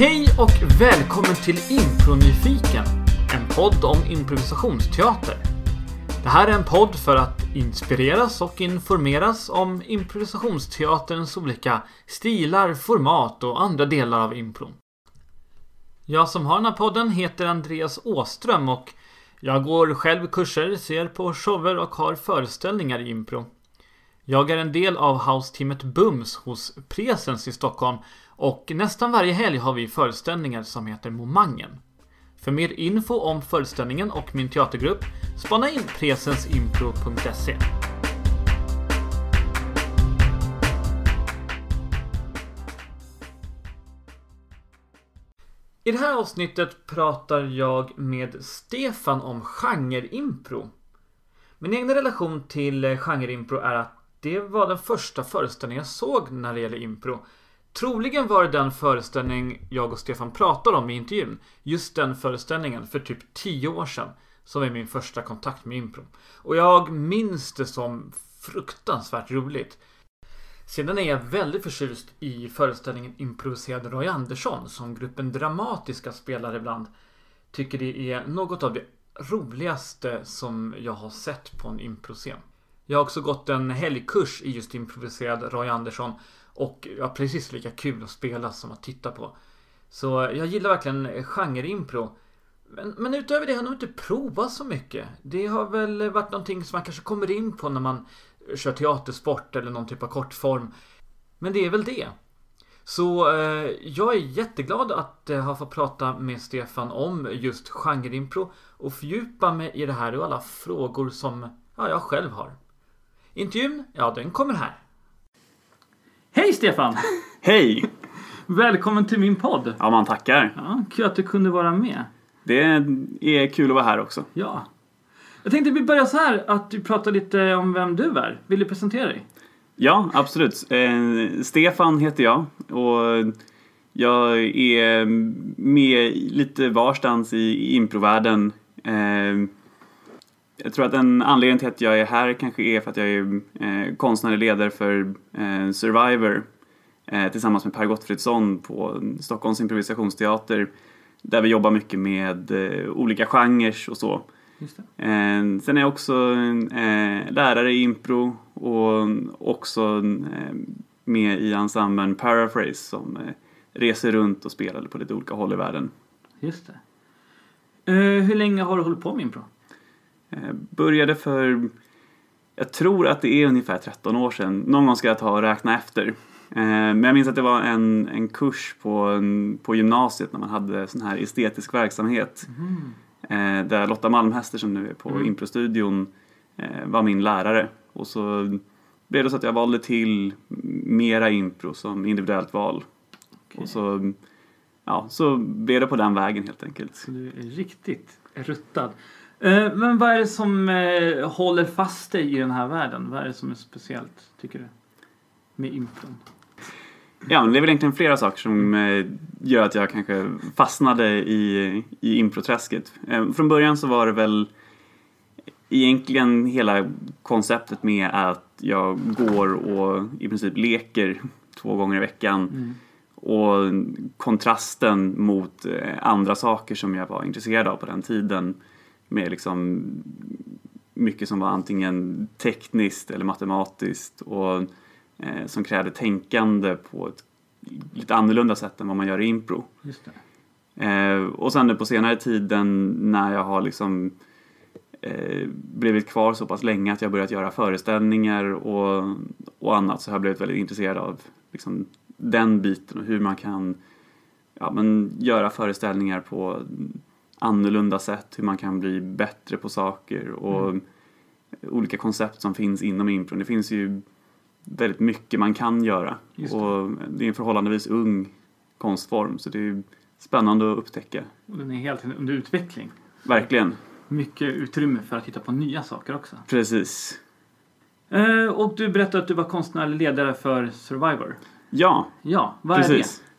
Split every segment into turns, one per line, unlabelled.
Hej och välkommen till Impronyfiken, en podd om improvisationsteater. Det här är en podd för att inspireras och informeras om improvisationsteaterns olika stilar, format och andra delar av impron. Jag som har den här podden heter Andreas Åström och jag går själv kurser, ser på shower och har föreställningar i impro. Jag är en del av house-teamet Bums hos Presens i Stockholm och nästan varje helg har vi föreställningar som heter Momangen. För mer info om föreställningen och min teatergrupp spana in presensimpro.se. I det här avsnittet pratar jag med Stefan om genreimpro. Min egen relation till genreimpro är att det var den första föreställningen jag såg när det gäller impro. Troligen var det den föreställning jag och Stefan pratade om i intervjun. Just den föreställningen för typ 10 år sedan. Som är min första kontakt med impro. Och jag minns det som fruktansvärt roligt. Sedan är jag väldigt förtjust i föreställningen Improviserad Roy Andersson som gruppen Dramatiska spelar ibland. Tycker det är något av det roligaste som jag har sett på en improscen. Jag har också gått en helgkurs i just improviserad Roy Andersson och ja, precis lika kul att spela som att titta på. Så jag gillar verkligen genre-impro. Men, men utöver det har jag nog inte provat så mycket. Det har väl varit någonting som man kanske kommer in på när man kör teatersport eller någon typ av kortform. Men det är väl det. Så eh, jag är jätteglad att eh, ha fått prata med Stefan om just genre-impro och fördjupa mig i det här och alla frågor som ja, jag själv har. Intervjun, ja den kommer här. Hej Stefan!
Hej!
Välkommen till min podd.
Ja, man tackar.
Ja, kul att du kunde vara med.
Det är kul att vara här också.
Ja. Jag tänkte vi börjar så här att du pratar lite om vem du är. Vill du presentera dig?
Ja, absolut. Eh, Stefan heter jag och jag är med lite varstans i improvärlden. Eh, jag tror att en anledning till att jag är här kanske är för att jag är eh, konstnärlig ledare för eh, Survivor eh, tillsammans med Per Gottfridsson på Stockholms improvisationsteater där vi jobbar mycket med eh, olika genrer och så. Eh, sen är jag också eh, lärare i impro och också med i ensemblen Paraphrase som reser runt och spelar på lite olika håll i världen.
Just det. hur länge har du hållit på med impro?
Eh, började för, jag tror att det är ungefär 13 år sedan. Någon gång ska jag ta och räkna efter. Eh, men jag minns att det var en, en kurs på, på gymnasiet när man hade sån här estetisk verksamhet. Mm. Där Lotta Malmhäster som nu är på mm. Improstudion var min lärare. Och så blev det så att jag valde till mera impro som individuellt val. Okay. Och så, ja, så blev det på den vägen helt enkelt.
Så du är riktigt ruttad. Eh, men vad är det som eh, håller fast dig i den här världen? Vad är det som är speciellt, tycker du? Med impron?
Ja, det är väl egentligen flera saker som eh, gör att jag kanske fastnade i, i improträsket. Från början så var det väl egentligen hela konceptet med att jag går och i princip leker två gånger i veckan. Mm. Och kontrasten mot andra saker som jag var intresserad av på den tiden med liksom mycket som var antingen tekniskt eller matematiskt och eh, som krävde tänkande på ett lite annorlunda sätt än vad man gör i impro. Eh, och sen nu på senare tiden när jag har liksom eh, blivit kvar så pass länge att jag börjat göra föreställningar och, och annat så har jag blivit väldigt intresserad av liksom, den biten och hur man kan ja, men, göra föreställningar på annorlunda sätt, hur man kan bli bättre på saker och mm. olika koncept som finns inom impron. Det finns ju väldigt mycket man kan göra det. och det är en förhållandevis ung konstform så det är spännande att upptäcka.
Och den är helt under utveckling.
Verkligen.
Mycket utrymme för att hitta på nya saker också.
Precis.
Eh, och du berättade att du var konstnärlig ledare för Survivor.
Ja,
ja vad precis. är det?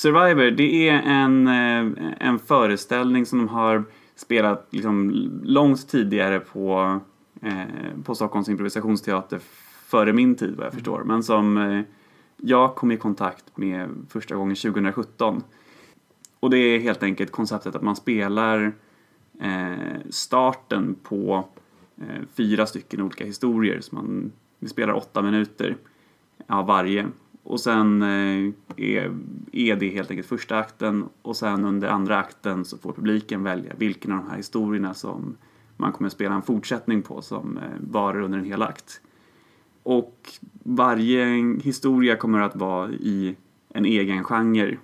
Survivor, det är en, eh, en föreställning som de har spelat liksom långt tidigare på, eh, på Stockholms improvisationsteater före min tid vad jag förstår. Men som eh, jag kom i kontakt med första gången 2017. Och det är helt enkelt konceptet att man spelar eh, starten på eh, fyra stycken olika historier. Så man, vi spelar åtta minuter av varje. Och sen eh, är, är det helt enkelt första akten och sen under andra akten så får publiken välja vilken av de här historierna som man kommer att spela en fortsättning på som eh, varar under en hel akt. Och varje historia kommer att vara i en egen genre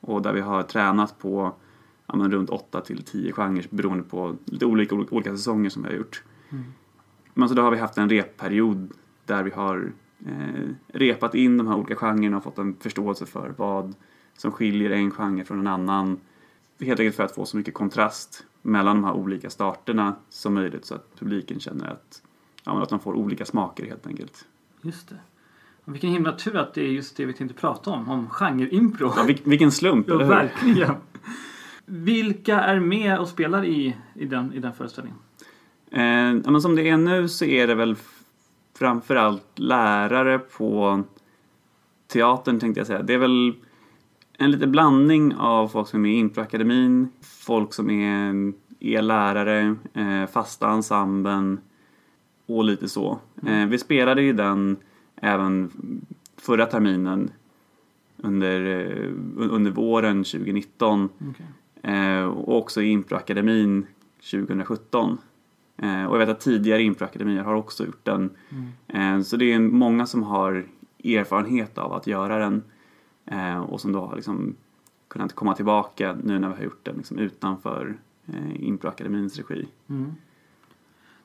och där vi har tränat på ja, men runt 8 till 10 genrer beroende på lite olika, olika säsonger som vi har gjort. Mm. Men så då har vi haft en repperiod där vi har repat in de här olika genrerna och fått en förståelse för vad som skiljer en genre från en annan. Helt enkelt för att få så mycket kontrast mellan de här olika starterna som möjligt så att publiken känner att, ja, att de får olika smaker helt enkelt.
Just det. Och vilken himla tur att det är just det vi tänkte prata om, om genre-impro.
Ja, vilken slump,
ja, verkligen. Vilka är med och spelar i, i, den, i den föreställningen?
Eh, ja, men som det är nu så är det väl framförallt lärare på teatern tänkte jag säga. Det är väl en liten blandning av folk som är med i Improakademin, folk som är, är lärare, eh, fasta ensemblen och lite så. Mm. Eh, vi spelade ju den även förra terminen under, eh, under våren 2019 okay. Och också i Improakademin 2017. Eh, och jag vet att tidigare Improakademier har också gjort den. Mm. Så det är många som har erfarenhet av att göra den och som då har liksom kunnat komma tillbaka nu när vi har gjort den liksom utanför Improakademins regi. Mm.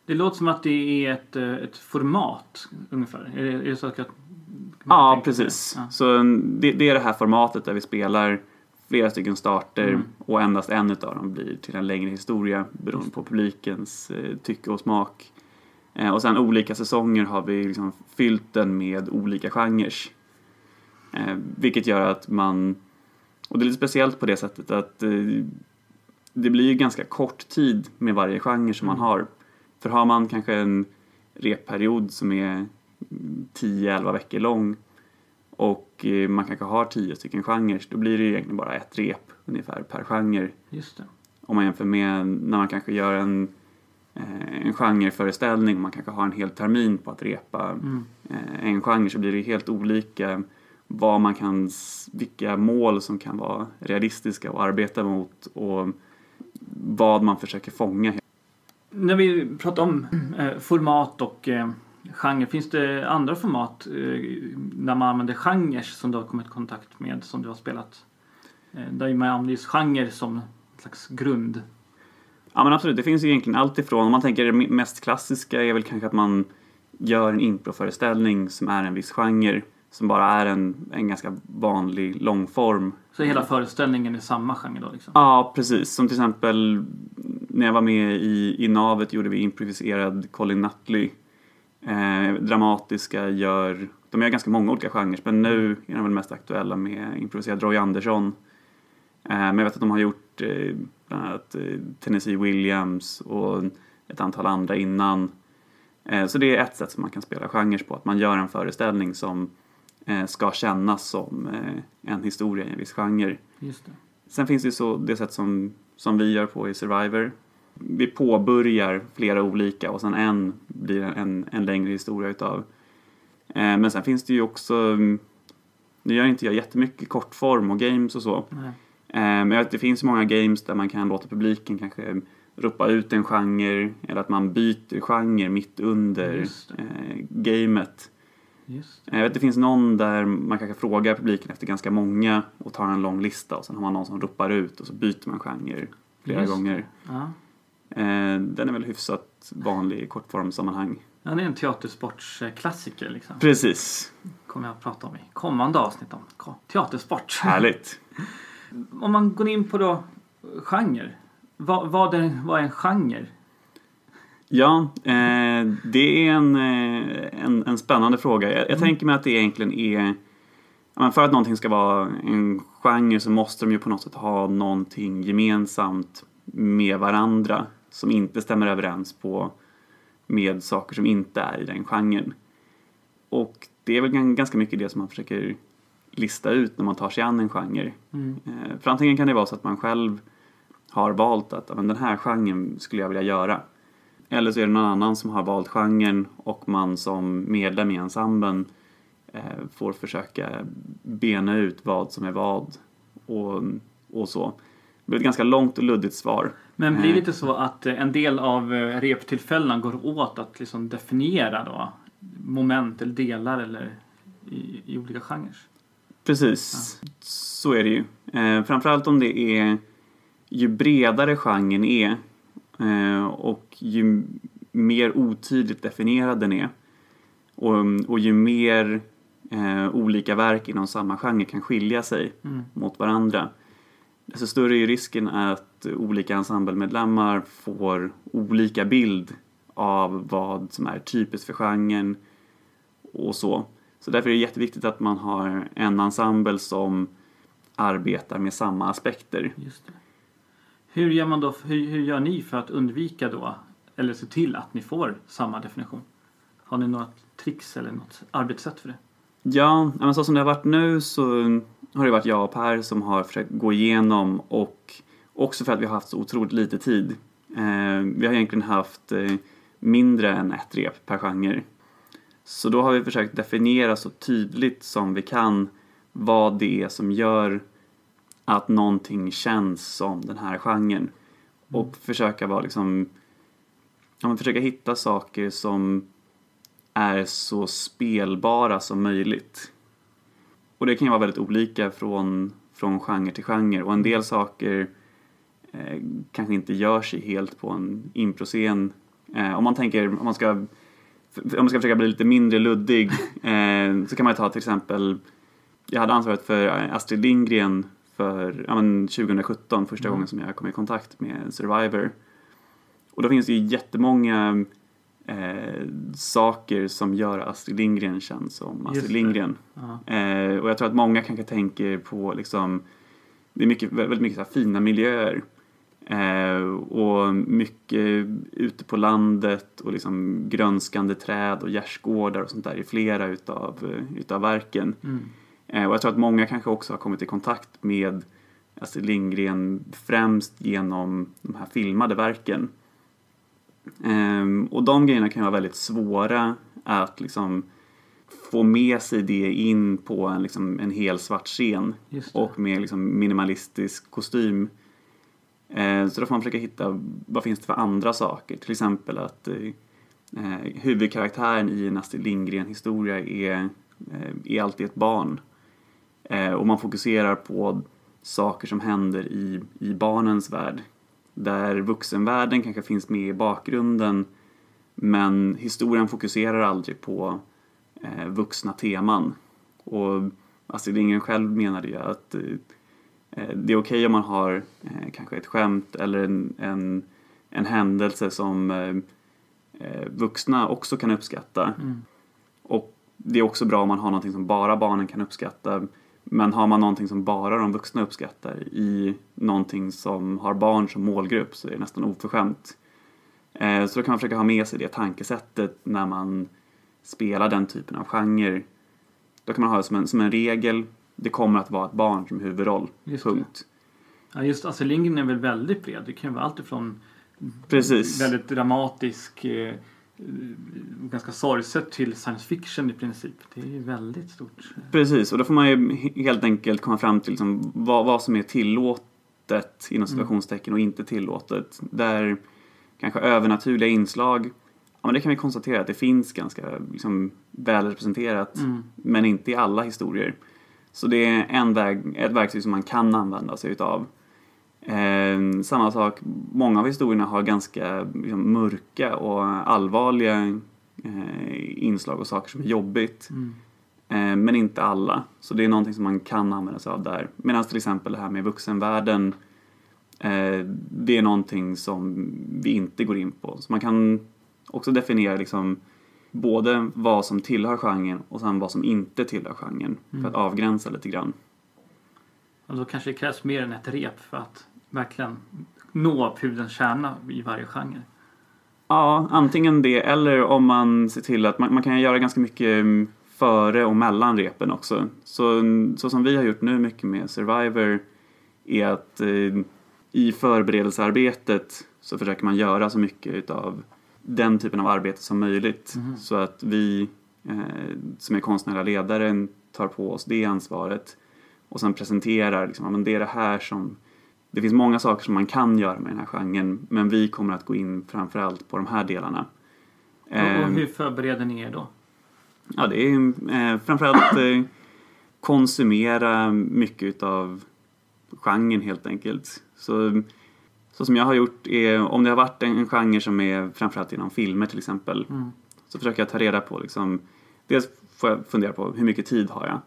Det låter som att det är ett, ett format ungefär. Är det, är det så att
Ja, precis. Ja. Så det, det, är det här formatet där vi spelar flera stycken starter mm. och endast en av dem blir till en längre historia beroende på publikens eh, tycke och smak. Eh, och sen olika säsonger har vi liksom fyllt den med olika genrer. Eh, vilket gör att man, och det är lite speciellt på det sättet att eh, det blir ganska kort tid med varje genre som mm. man har. För har man kanske en repperiod som är 10-11 veckor lång och eh, man kanske har 10 stycken genrer då blir det egentligen bara ett rep ungefär per genre.
Just det.
Om man jämför med när man kanske gör en, eh, en genreföreställning och man kanske har en hel termin på att repa mm. Eh, en genre så blir det helt olika vad man kan, vilka mål som kan vara realistiska att arbeta mot och vad man försöker fånga.
När vi pratar om format och genre. Finns det andra format eh, när man använder genrer som du har kommit i kontakt med som du har spelat? Eh, där man använder just genre som slags grund.
Ja men absolut, det finns ju egentligen allt ifrån, om man tänker det mest klassiska är väl kanske att man gör en improföreställning som är en viss genre som bara är en, en ganska vanlig långform.
Så hela föreställningen är samma genre då? Liksom?
Ja, precis. Som till exempel när jag var med i, i Navet gjorde vi improviserad Colin Nutley Eh, dramatiska gör, de gör ganska många olika genrer men nu är de väl mest aktuella med improviserad Roy Andersson. Eh, men jag vet att de har gjort eh, bland annat eh, Tennessee Williams och ett antal andra innan. Eh, så det är ett sätt som man kan spela genrer på, att man gör en föreställning som ska kännas som en historia i en viss genre. Sen finns det ju så det sätt som, som vi gör på i Survivor vi påbörjar flera olika och sen en blir en, en längre historia utav. Eh, men sen finns det ju också, nu gör inte jag jättemycket kortform och games och så. Nej. Eh, men jag vet, det finns många games där man kan låta publiken kanske ropa ut en genre eller att man byter genre mitt under eh, gamet. Jag vet, det finns någon där man kanske frågar publiken efter ganska många och tar en lång lista och sen har man någon som ropar ut och så byter man genre flera Just. gånger. Ja. Eh, den är väl hyfsat vanlig i kortformsammanhang.
Ja, det är en teatersportsklassiker liksom.
Precis.
kommer jag att prata om i kommande avsnitt om teatersport.
Härligt.
om man går in på då genre. Vad, vad, är, vad är en genre?
Ja, eh, det är en, eh, en, en spännande fråga. Jag, jag mm. tänker mig att det egentligen är för att någonting ska vara en genre så måste de ju på något sätt ha någonting gemensamt med varandra som inte stämmer överens på med saker som inte är i den genren. Och det är väl ganska mycket det som man försöker lista ut när man tar sig an en genre.
Mm.
Eh, För antingen kan det vara så att man själv har valt att "Ja, men den här genren skulle jag vilja göra. Eller så är det någon annan som har valt genren och man som medlem i ensemblen eh, får försöka bena ut vad som är vad och, och så. Det blir ett ganska långt och luddigt svar.
Men blir det
Eh.
inte så att eh, en del av eh, reptillfällena går åt att liksom definiera då moment eller delar eller i, i olika genrer?
Precis, så är det ju. Eh, framförallt om det är ju bredare genren är eh, och ju mer otydligt definierad den är och, och ju mer eh, olika verk inom samma genre kan skilja sig
Mm.
mot varandra desto större är risken att olika ensemblemedlemmar får olika bild av vad som är typiskt för genren och så. Så därför är det jätteviktigt att man har en ensemble som arbetar med samma aspekter.
Just det. Hur gör man då, hur, hur gör ni för att undvika då, eller se till att ni får samma definition? Har ni några tricks eller något arbetssätt för det?
Ja, men så som det har varit nu så har det varit jag och Per som har försökt gå igenom och också för att vi har haft så otroligt lite tid. Eh, vi har egentligen haft eh, mindre än ett rep per genre. Så då har vi försökt definiera så tydligt som vi kan vad det är som gör att någonting känns som den här genren. Och försöka vara liksom, ja, försöka hitta saker som är så spelbara som möjligt. Och det kan ju vara väldigt olika från, från genre till genre och en del saker eh, kanske inte gör sig helt på en improscen. Eh, om man tänker, om man ska om man ska försöka bli lite mindre luddig eh, så kan man ta till exempel jag hade ansvaret för Astrid Lindgren för ja, men 2017, första
Mm.
gången som jag kom i kontakt med Survivor. Och då finns det ju jättemånga eh, saker som gör Astrid Lindgren känd som Astrid. Lindgren. Eh, och jag tror att många kanske tänker på liksom, det är mycket, väldigt mycket så fina miljöer. Eh, och mycket ute på landet och liksom grönskande träd och gärdsgårdar och sånt där i flera utav, eh, utav verken.
Mm.
Eh, och jag tror att många kanske också har kommit i kontakt med Astrid Lindgren främst genom de här filmade verken. Ehm, och de grejerna kan vara väldigt svåra att liksom få med sig det in på en, liksom, en hel svart scen och med liksom, minimalistisk kostym. Eh, så då får man försöka hitta vad finns det för andra saker. Till exempel att eh, eh, huvudkaraktären i en Astrid Lindgren-historia är, eh, är alltid ett barn. Eh, och man fokuserar på saker som händer i, i barnens värld. Där vuxenvärlden kanske finns med i bakgrunden men historien fokuserar aldrig på eh, vuxna teman. Och Astrid Lindgren själv menade ju att eh, eh, det är okej om man har eh, kanske ett skämt eller en, en, en händelse som eh, eh, vuxna också kan uppskatta.
Mm.
Och det är också bra om man har någonting som bara barnen kan uppskatta. Men har man någonting som bara de vuxna uppskattar i någonting som har barn som målgrupp så är det nästan oförskämt. Eh, Så då kan man försöka ha med sig det tankesättet när man spelar den typen av genre. Då kan man ha det som en, som en regel, det kommer att vara ett barn som huvudroll.
Just det.
punkt.
Ja, just Astrid Lindgren är väl väldigt bred. Det kan ju vara allt ifrån
Precis.
väldigt dramatisk, eh, ganska sorgset till science fiction i princip. Det är ju väldigt stort.
Precis, och då får man ju he- helt enkelt komma fram till liksom vad, vad som är tillåtet inom situationstecken och inte tillåtet. Där kanske övernaturliga inslag, ja men det kan vi konstatera att det finns ganska liksom, väl representerat,
Mm.
men inte i alla historier. Så det är en väg, ett verktyg som man kan använda sig utav. Eh, samma sak, många av historierna har ganska liksom, mörka och allvarliga eh, inslag och saker som är jobbigt.
Mm.
Eh, men inte alla. Så det är någonting som man kan använda sig av där. Medan till exempel det här med vuxenvärlden, eh, det är någonting som vi inte går in på. Så man kan också definiera liksom både vad som tillhör genren och sen vad som inte tillhör genren för att avgränsa lite grann.
Och då kanske det krävs mer än ett rep för att verkligen nå pudelns kärna i varje genre.
Ja, antingen det eller om man ser till att man, man kan göra ganska mycket mm, före och mellan repen också. Så, så som vi har gjort nu mycket med Survivor är att eh, i förberedelsearbetet så försöker man göra så mycket utav den typen av arbete som möjligt
Mhm.
så att vi eh, som är konstnärliga ledare tar på oss det ansvaret och sen presenterar liksom, det är det här som det finns många saker som man kan göra med den här genren men vi kommer att gå in framförallt på de här delarna.
Och,
Eh,
och hur förbereder ni er då?
Ja, det är eh, framförallt eh, konsumera mycket utav genren helt enkelt. Så, så som jag har gjort är, om det har varit en, en genre som är framförallt inom filmer till exempel,
Mm.
så försöker jag ta reda på liksom, dels får jag fundera på hur mycket tid har jag?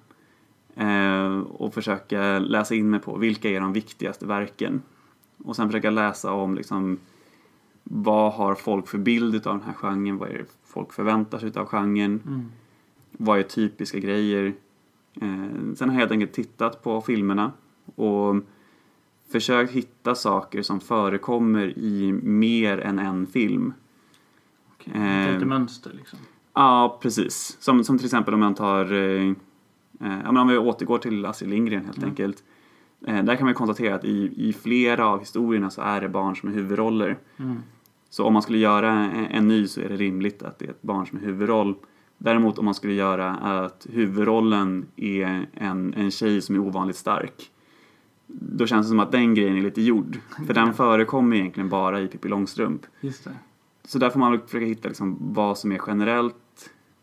Eh, och försöka läsa in mig på vilka är de viktigaste verken. Och sen försöka läsa om liksom, vad har folk för bild av den här genren? Vad är det folk förväntar sig av genren?
Mm.
Vad är typiska grejer? Eh, sen har jag helt enkelt tittat på filmerna och försökt hitta saker som förekommer i mer än en film.
Okej,
Eh,
Lite mönster liksom.
Ja, precis. Som, som till exempel om man tar, eh, eh, om vi återgår till Astrid Lindgren helt
Mm.
enkelt. Eh, där kan man konstatera att i, i flera av historierna så är det barn som är huvudroller.
Mm.
Så om man skulle göra en, en ny så är det rimligt att det är ett barn som är huvudroll. Däremot om man skulle göra att huvudrollen är en, en tjej som är ovanligt stark. Då känns det som att den grejen är lite gjord. För den förekommer egentligen bara i Pippi Långstrump.
Just det.
Så där får man försöka hitta liksom vad som är generellt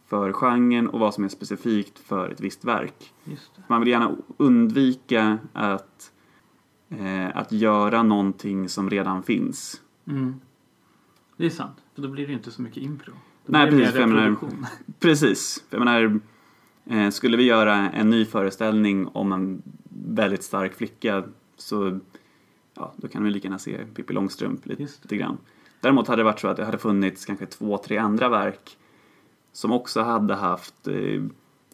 för genren och vad som är specifikt för ett visst verk. Man vill gärna undvika att, eh, att göra någonting som redan finns.
Mm. Det är sant, för då blir det inte så mycket impro. Då
Nej, precis, för jag menar-. Precis. För jag menar, eh, skulle vi göra en ny föreställning om en väldigt stark flicka så ja, då kan vi lika gärna se Pippi Långstrump lite grann. Däremot hade det varit så att det hade funnits kanske två, tre andra verk som också hade haft eh,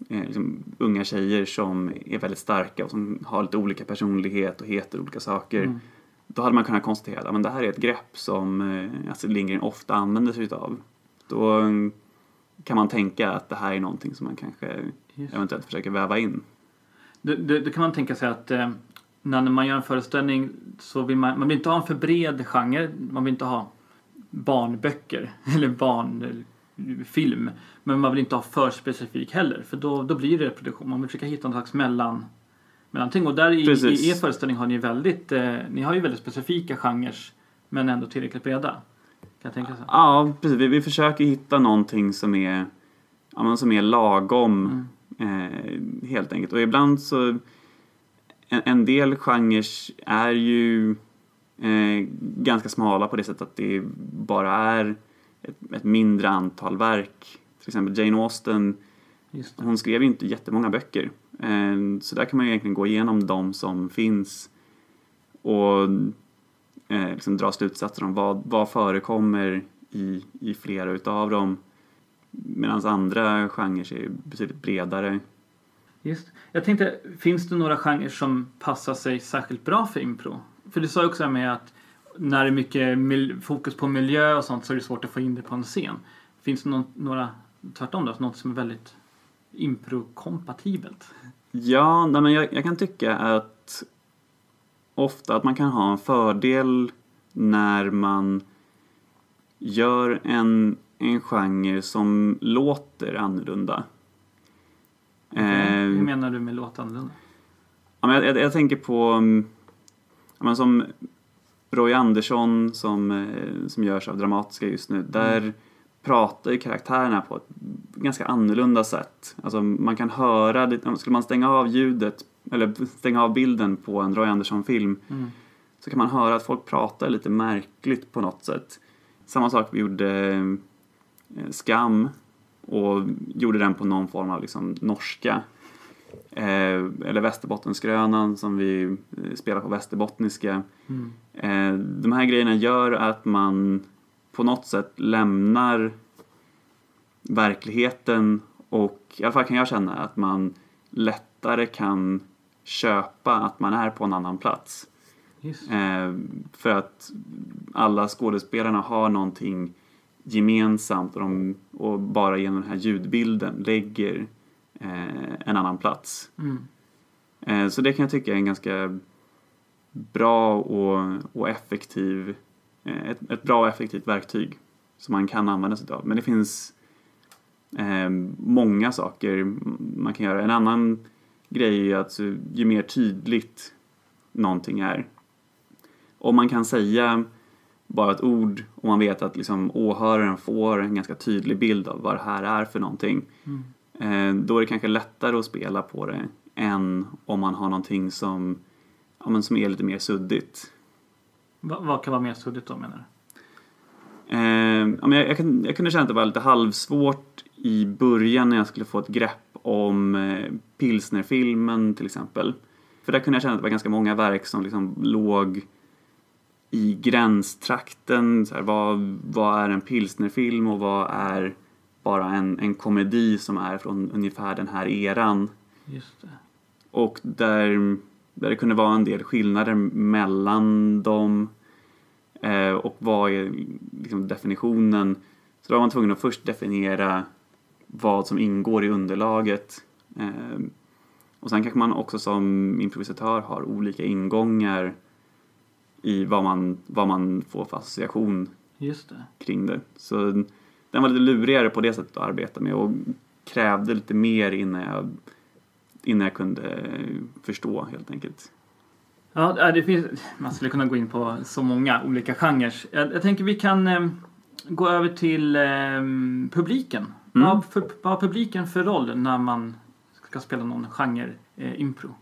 eh, liksom, unga tjejer som är väldigt starka och som har lite olika personlighet och heter olika saker.
Mm.
Då hade man kunnat konstatera att det här är ett grepp som eh, Astrid Lindgren ofta använder sig utav. Då mm, kan man tänka att det här är någonting som man kanske
Just.
eventuellt försöker väva in.
Då, då, då kan man tänka sig att eh, när man gör en föreställning så vill man, man vill inte ha en för bred genre. Man vill inte ha barnböcker eller barnfilm. Men man vill inte ha för specifik heller för då, då blir det reproduktion. Man vill försöka hitta någon slags mellan, mellanting. Och där i,
Precis.
i er föreställning har ni väldigt, eh, ni har ju väldigt specifika genrer men ändå tillräckligt breda. Kan jag tänka sig.
Ja, precis. Vi, vi försöker hitta någonting som är, ja, men som är lagom
Mm.
eh, helt enkelt. Och ibland så, en, en del genrer är ju eh, ganska smala på det sättet att det bara är ett, ett mindre antal verk. Till exempel Jane Austen, hon skrev ju inte jättemånga böcker. Eh, så där kan man ju egentligen gå igenom de som finns och eh, liksom dra slutsatser om vad, vad förekommer i, i flera utav dem. Medan andra genrer är betydligt bredare.
Just. Jag tänkte, finns det några genrer som passar sig särskilt bra för impro? För du sa ju också med att när det är mycket fokus på miljö och sånt så är det svårt att få in det på en scen. Finns det någon, några, tvärtom då, något som är väldigt impro-kompatibelt?
Ja, nej, men jag, jag kan tycka att ofta att man kan ha en fördel när man gör en, en genre som låter annorlunda.
Okej,
Eh,
Hur menar du med låt annorlunda?
Ja, men jag, jag, jag tänker på mm, men som Roy Andersson som, eh, som görs av Dramatiska just nu. Där pratar ju karaktärerna på ett ganska annorlunda sätt. Alltså man kan höra, skulle man stänga av ljudet eller stänga av bilden på en Roy Andersson-film
Mm.
så kan man höra att folk pratar lite märkligt på något sätt. Samma sak vi gjorde eh, Skam och gjorde den på någon form av liksom norska. Eh, eller Västerbottensgrönan som vi eh, spelar på västerbottniska.
Mm.
Eh, de här grejerna gör att man på något sätt lämnar verkligheten och i alla fall kan jag känna att man lättare kan köpa att man är på en annan plats. Eh, för att alla skådespelarna har någonting gemensamt och, de, och bara genom den här ljudbilden lägger en annan plats.
Mm.
Eh, så det kan jag tycka är en ganska bra och, och effektiv, eh, ett, ett bra och effektivt verktyg som man kan använda sig av. Men det finns eh, många saker man kan göra. En annan grej är att ju mer tydligt någonting är. Om man kan säga bara ett ord och man vet att liksom åhöraren får en ganska tydlig bild av vad det här är för någonting.
Mm.
Eh, då är det kanske lättare att spela på det än om man har någonting som, ja, men som är lite mer suddigt.
Va, vad kan vara mer suddigt då menar du?
Eh, ja, men jag, jag, kan, jag kunde känna att det var lite halvsvårt i början när jag skulle få ett grepp om eh, pilsnerfilmen till exempel. För där kunde jag känna att det var ganska många verk som liksom låg i gränstrakten. Så här, vad, vad är en pilsnerfilm och vad är bara en, en komedi som är från ungefär den här eran. Och där, där det kunde vara en del skillnader mellan dem. Eh, och vad är liksom definitionen? Så då var man tvungen att först definiera vad som ingår i underlaget. Eh, och sen kanske man också som improvisatör har olika ingångar i vad man, vad man får för association
Just det.
kring det. Så den var lite lurigare på det sättet att arbeta med och krävde lite mer innan jag, innan jag kunde förstå helt enkelt.
Ja, det finns, man skulle kunna gå in på så många olika genrer. Jag, jag tänker vi kan eh, gå över till eh, publiken.
Mm.
Vad, för, vad har publiken för roll när man ska spela någon genre eh, impro?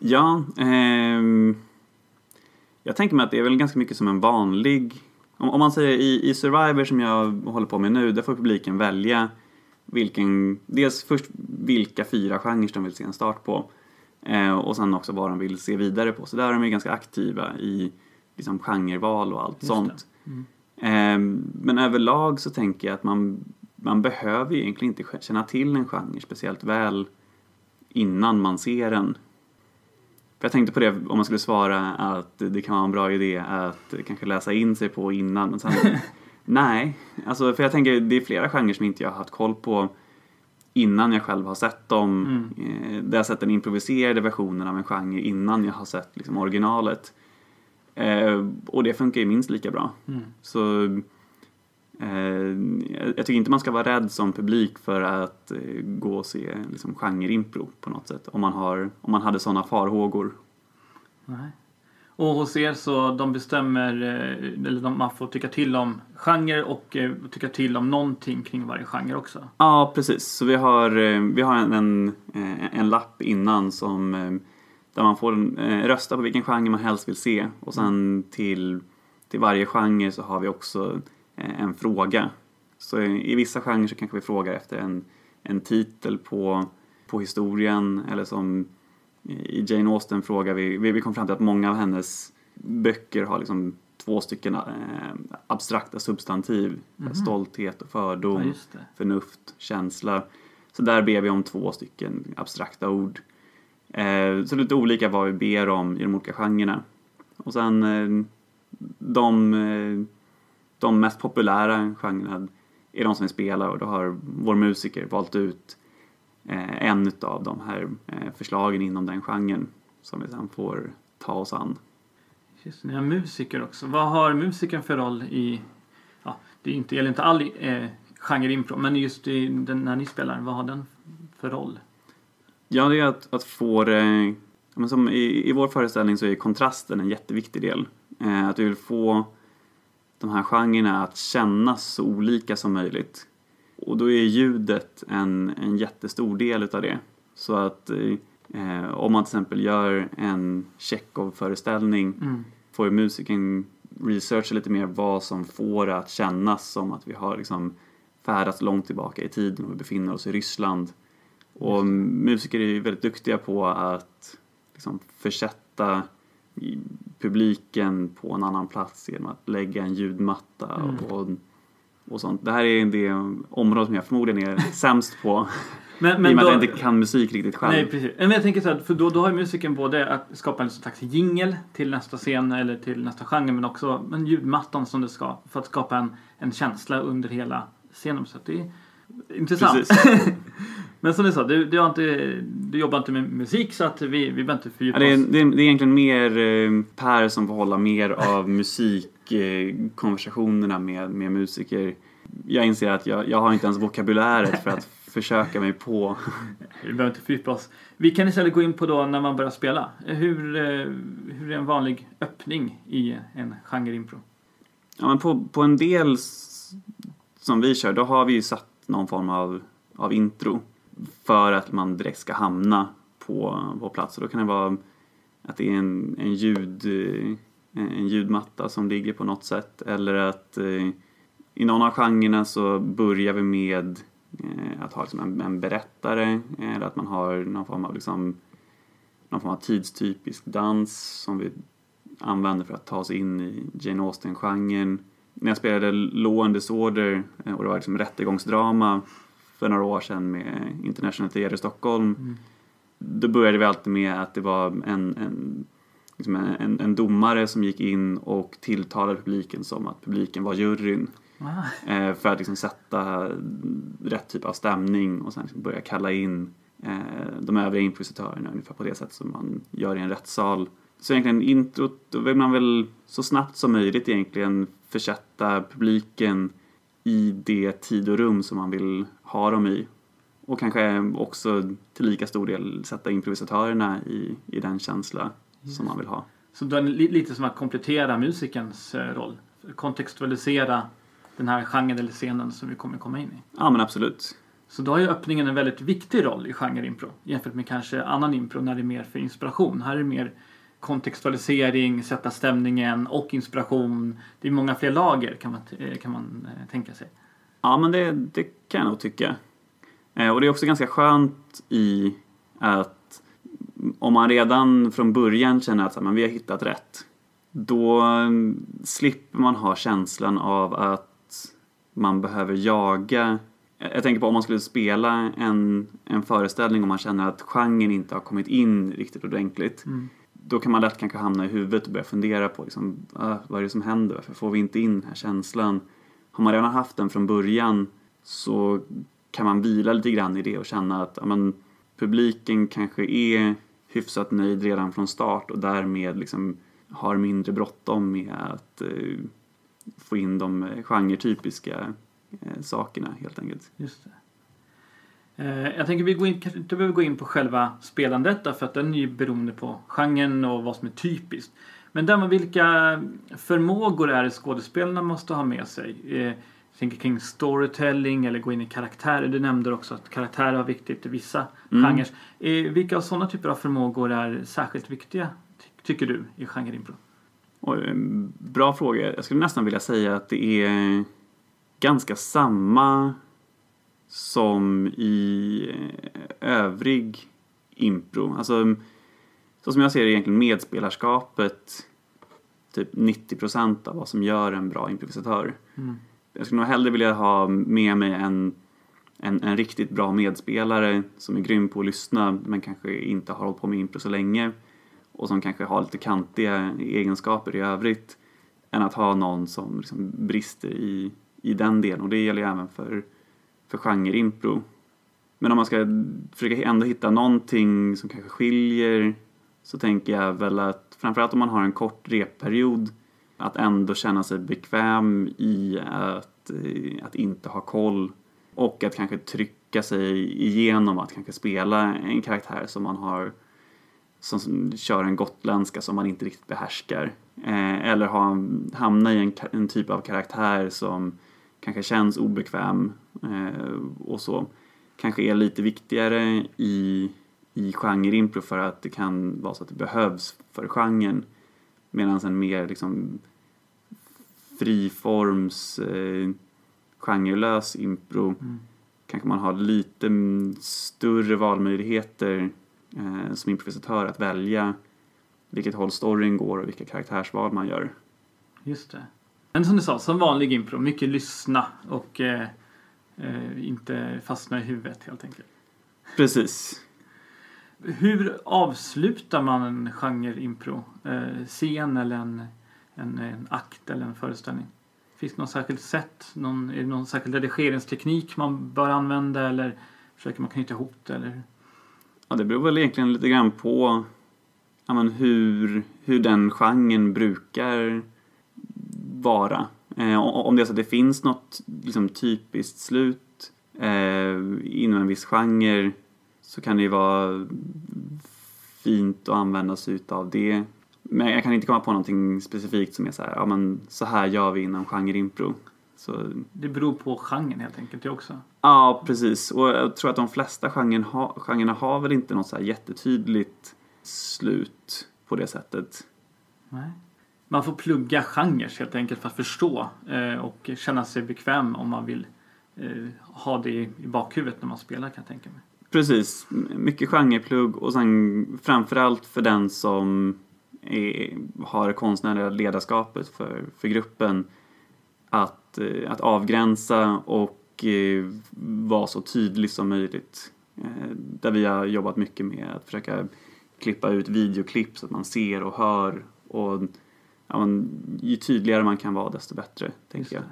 Ja, ehm, jag tänker mig att det är väl ganska mycket som en vanlig... Om, om man säger i, i Survivor som jag håller på med nu, där får publiken välja vilken, dels först vilka fyra genrer de vill se en start på eh, och sen också vad de vill se vidare på. Så där är de ju ganska aktiva i liksom, genreval och allt
Just
sånt.
Mm.
Eh, men överlag så tänker jag att man, man behöver egentligen inte känna till en genre speciellt väl innan man ser den. För jag tänkte på det om man skulle svara att det kan vara en bra idé att kanske läsa in sig på innan. Men sen, nej, alltså för jag tänker det är flera genrer som inte jag har haft koll på innan jag själv har sett dem.
Mm.
Eh, där jag har sett den improviserade versionen av en genre innan jag har sett liksom, originalet. Eh, och det funkar ju minst lika bra.
Mm.
Så jag jag tycker inte man ska vara rädd som publik för att eh, gå och se liksom, genre-impro på något sätt. Om man, har, om man hade sådana farhågor.
Nej. Och hos er så de bestämmer, eh, eller de, man får tycka till om genre och eh, tycka till om någonting kring varje genre också.
Ja, precis. Så vi har, eh, vi har en, en, eh, en lapp innan som, eh, där man får eh, rösta på vilken genre man helst vill se. Och sen till, till varje genre så har vi också eh, en fråga. Så i, vissa genrer så kanske vi frågar efter en, en titel på, på historien eller som i Jane Austen frågar vi, vi, kom fram till att många av hennes böcker har liksom två stycken eh, abstrakta substantiv.
Mhm.
Stolthet och fördom
Ja, det.
förnuft, känsla. Så där ber vi om två stycken abstrakta ord. Eh, så lite olika vad vi ber om i de olika genrerna. Och sen eh, de, eh, de mest populära genrerna är de som vi spelar och då har vår musiker valt ut eh, en av de här eh, förslagen inom den genren som vi sen får ta oss an.
Just ni har musiker också. Vad har musikern för roll i, ja, det är inte, gäller inte all eh, genre impro, men just i den, när ni spelar, vad har den för roll?
Ja, det är att, att få men Som i, I vår föreställning så är kontrasten en jätteviktig del. Eh, att vi vill få de här genrerna att kännas så olika som möjligt. Och då är ljudet en, en jättestor del utav det. Så att eh, om man till exempel gör en Chekhov-föreställning
Mm.
får musikern researcha lite mer vad som får det att kännas som att vi har liksom färdats långt tillbaka i tiden och vi befinner oss i Ryssland. Och musiker är ju väldigt duktiga på att liksom försätta publiken på en annan plats genom att lägga en ljudmatta
Mm.
och, och sånt. Det här är det område som jag förmodligen är sämst på
Men,
i och
men
med
då,
att jag inte kan musik riktigt själv.
Nej, precis. Men jag tänker så här, för då, då har ju musiken både att skapa en slags jingel till nästa scen eller till nästa genre, men också en ljudmattan som det ska för att skapa en, en känsla under hela scenen. Så det är intressant. Men som du sa, du, du, inte, du jobbar inte med musik så att vi, vi behöver inte fördjupa
Ja, det, är,
oss.
det, är, det är egentligen mer eh, Per som får hålla mer av musikkonversationerna med, med musiker. Jag inser att jag, jag har inte ens vokabuläret för att försöka mig på.
Vi behöver inte fördjupa oss. Vi kan istället gå in på då när man börjar spela. Hur, eh, hur är en vanlig öppning i en genre-impro?
Ja, men på, på en del som vi kör, då har vi ju satt någon form av, av intro för att man direkt ska hamna på, på plats. Och då kan det vara att det är en, en, ljud, eh, en ljudmatta som ligger på något sätt eller att eh, i någon av genrerna så börjar vi med eh, att ha liksom en, en berättare eller att man har någon form av liksom, någon form av tidstypisk dans som vi använder för att ta oss in i Jane Austen-genren. När jag spelade Law and Disorder eh, och det var liksom rättegångsdrama för några år sedan med International Theatre Stockholm
Mm.
då började vi alltid med att det var en, en, liksom en, en, en domare som gick in och tilltalade publiken som att publiken var juryn.
Ah,
Eh, för att liksom sätta rätt typ av stämning och sen liksom börja kalla in eh, de övriga improvisatörerna ungefär på det sätt som man gör i en rättssal. Så egentligen introt, då vill man väl så snabbt som möjligt egentligen försätta publiken i det tid och rum som man vill ha dem i. Och kanske också till lika stor del sätta improvisatörerna i, i den känsla som man vill ha.
så då är det li- lite som att komplettera musikens eh, roll. Kontextualisera den här genren eller scenen som vi kommer komma in i.
Ja men absolut.
Så då har ju öppningen en väldigt viktig roll i genre-impro jämfört med kanske annan impro när det är mer för inspiration. Här är det mer kontextualisering, sätta stämningen och inspiration. Det är många fler lager kan man, eh, kan man eh, tänka sig.
Ja, men det, det kan jag nog tycka. Eh, och det är också ganska skönt i att om man redan från början känner att men vi har hittat rätt, då mm, slipper man ha känslan av att man behöver jaga. Jag tänker på om man skulle spela en, en föreställning och man känner att genren inte har kommit in riktigt ordentligt.
Mm.
Då kan man lätt kanske hamna i huvudet och börja fundera på liksom, ah, vad är det som händer? Varför får vi inte in den här känslan? Har man redan haft den från början så kan man vila lite grann i det och känna att ja, men, publiken kanske är hyfsat nöjd redan från start och därmed liksom har mindre bråttom med att eh, få in de eh, genretypiska eh, sakerna helt enkelt.
Just det. Eh, jag tänker vi går in, kanske inte behöver gå in på själva spelandet därför att den är ju beroende på genren och vad som är typiskt. Men däremot vilka förmågor är det skådespelarna måste ha med sig? Eh, jag tänker kring storytelling eller gå in i karaktärer. Du nämnde också att karaktärer var viktigt i vissa
Mm.
genrer. Eh, vilka sådana typer av förmågor är särskilt viktiga ty- tycker du i genreimpro?
Eh, bra fråga. Jag skulle nästan vilja säga att det är ganska samma som i eh, övrig impro. Alltså, så som jag ser det är egentligen medspelarskapet typ 90% av vad som gör en bra improvisatör.
Mm.
Jag skulle nog hellre vilja ha med mig en, en, en riktigt bra medspelare som är grym på att lyssna men kanske inte har hållit på med impro så länge och som kanske har lite kantiga egenskaper i övrigt än att ha någon som liksom brister i, i den delen och det gäller ju även för, för genre-impro. Men om man ska försöka ändå hitta någonting som kanske skiljer så tänker jag väl att framförallt om man har en kort repperiod att ändå känna sig bekväm i att, eh, att inte ha koll och att kanske trycka sig igenom att kanske spela en karaktär som man har som, som kör en gotländska som man inte riktigt behärskar. Eh, eller ha, hamna i en, en typ av karaktär som kanske känns obekväm eh, och så. Kanske är lite viktigare i, i genre-impro för att det kan vara så att det behövs för genren. Medan en mer liksom friforms eh, genrelös impro
Mm.
kanske man har lite större valmöjligheter eh, som improvisatör att välja vilket håll storyn går och vilka karaktärsval man gör.
Just det. Men som du sa, som vanlig impro, mycket lyssna och eh, eh, inte fastna i huvudet helt enkelt.
Precis.
Hur avslutar man en genre-impro? Eh, scen eller en, en, en akt eller en föreställning? Finns det något särskilt sätt? Någon, är det någon särskild redigeringsteknik man bör använda eller försöker man knyta ihop det eller?
Ja, det beror väl egentligen lite grann på ja, men hur, hur den genren brukar vara. Eh, om det är så att det finns något liksom, typiskt slut eh, inom en viss genre så kan det ju vara fint att använda sig utav det. Men jag kan inte komma på någonting specifikt som är så här, ja men så här gör vi inom genre impro. Så...
Det beror på genren helt enkelt det också.
Ja, precis. Och jag tror att de flesta genren ha, genrerna har väl inte något så här jättetydligt slut på det sättet.
Nej. Man får plugga genrer helt enkelt för att förstå eh, och känna sig bekväm om man vill eh, ha det i bakhuvudet när man spelar kan jag tänka mig.
Precis, mycket genreplugg och sen framförallt för den som är, har konstnärliga ledarskapet för, för gruppen att, eh, att avgränsa och eh, vara så tydlig som möjligt. Eh, där vi har jobbat mycket med att försöka klippa ut videoklipp så att man ser och hör och ja, man, ju tydligare man kan vara desto bättre, tänker jag.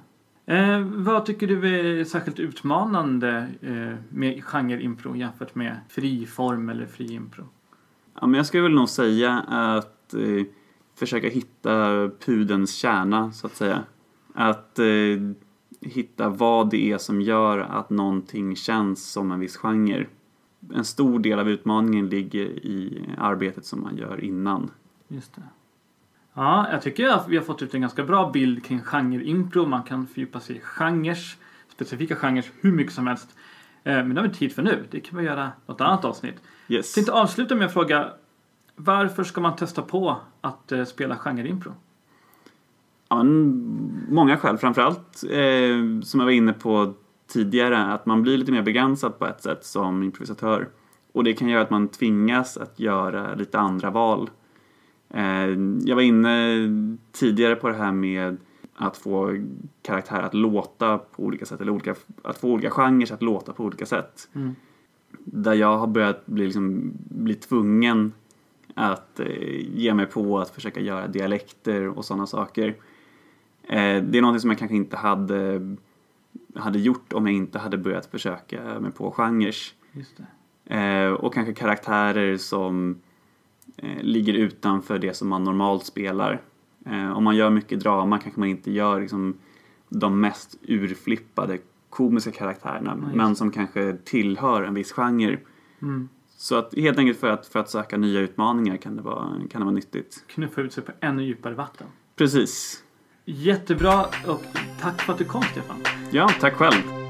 Eh, vad tycker du är särskilt utmanande eh, med genre-impro jämfört med friform eller fri impro?
Ja, men jag skulle väl nog säga att eh, försöka hitta pudens kärna, så att säga. Att eh, hitta vad det är som gör att någonting känns som en viss genre. En stor del av utmaningen ligger i arbetet som man gör innan.
Just det. Ja, jag tycker att vi har fått ut en ganska bra bild kring genre-impro. Man kan fördjupa sig i genres, specifika genrer, hur mycket som helst. Eh, men det har vi tid för nu. Det kan vi göra något annat avsnitt.
Yes.
Jag tänkte avsluta med att fråga varför ska man testa på att eh, spela genre-impro?
Ja, men många skäl. Framförallt, eh, som jag var inne på tidigare, att man blir lite mer begränsad på ett sätt som improvisatör. Och det kan göra att man tvingas att göra lite andra val jag var inne tidigare på det här med att få karaktärer att låta på olika sätt, eller olika, att få olika genrer att låta på olika sätt. Mm. Där jag har börjat bli, liksom, bli tvungen att eh, ge mig på att försöka göra dialekter och sådana saker. Eh, det är något som jag kanske inte hade, hade gjort om jag inte hade börjat försöka mig på genrer. Eh, och kanske karaktärer som eh, ligger utanför det som man normalt spelar. Eh, om man gör mycket drama kanske man inte gör liksom, de mest urflippade komiska karaktärerna ja, men som kanske tillhör en viss genre. Mm. Så att helt enkelt för att, för att söka nya utmaningar kan det, vara, kan det vara nyttigt.
Knuffa ut sig på ännu djupare vatten.
Precis.
Jättebra och tack för att du kom Stefan.
Ja, tack själv.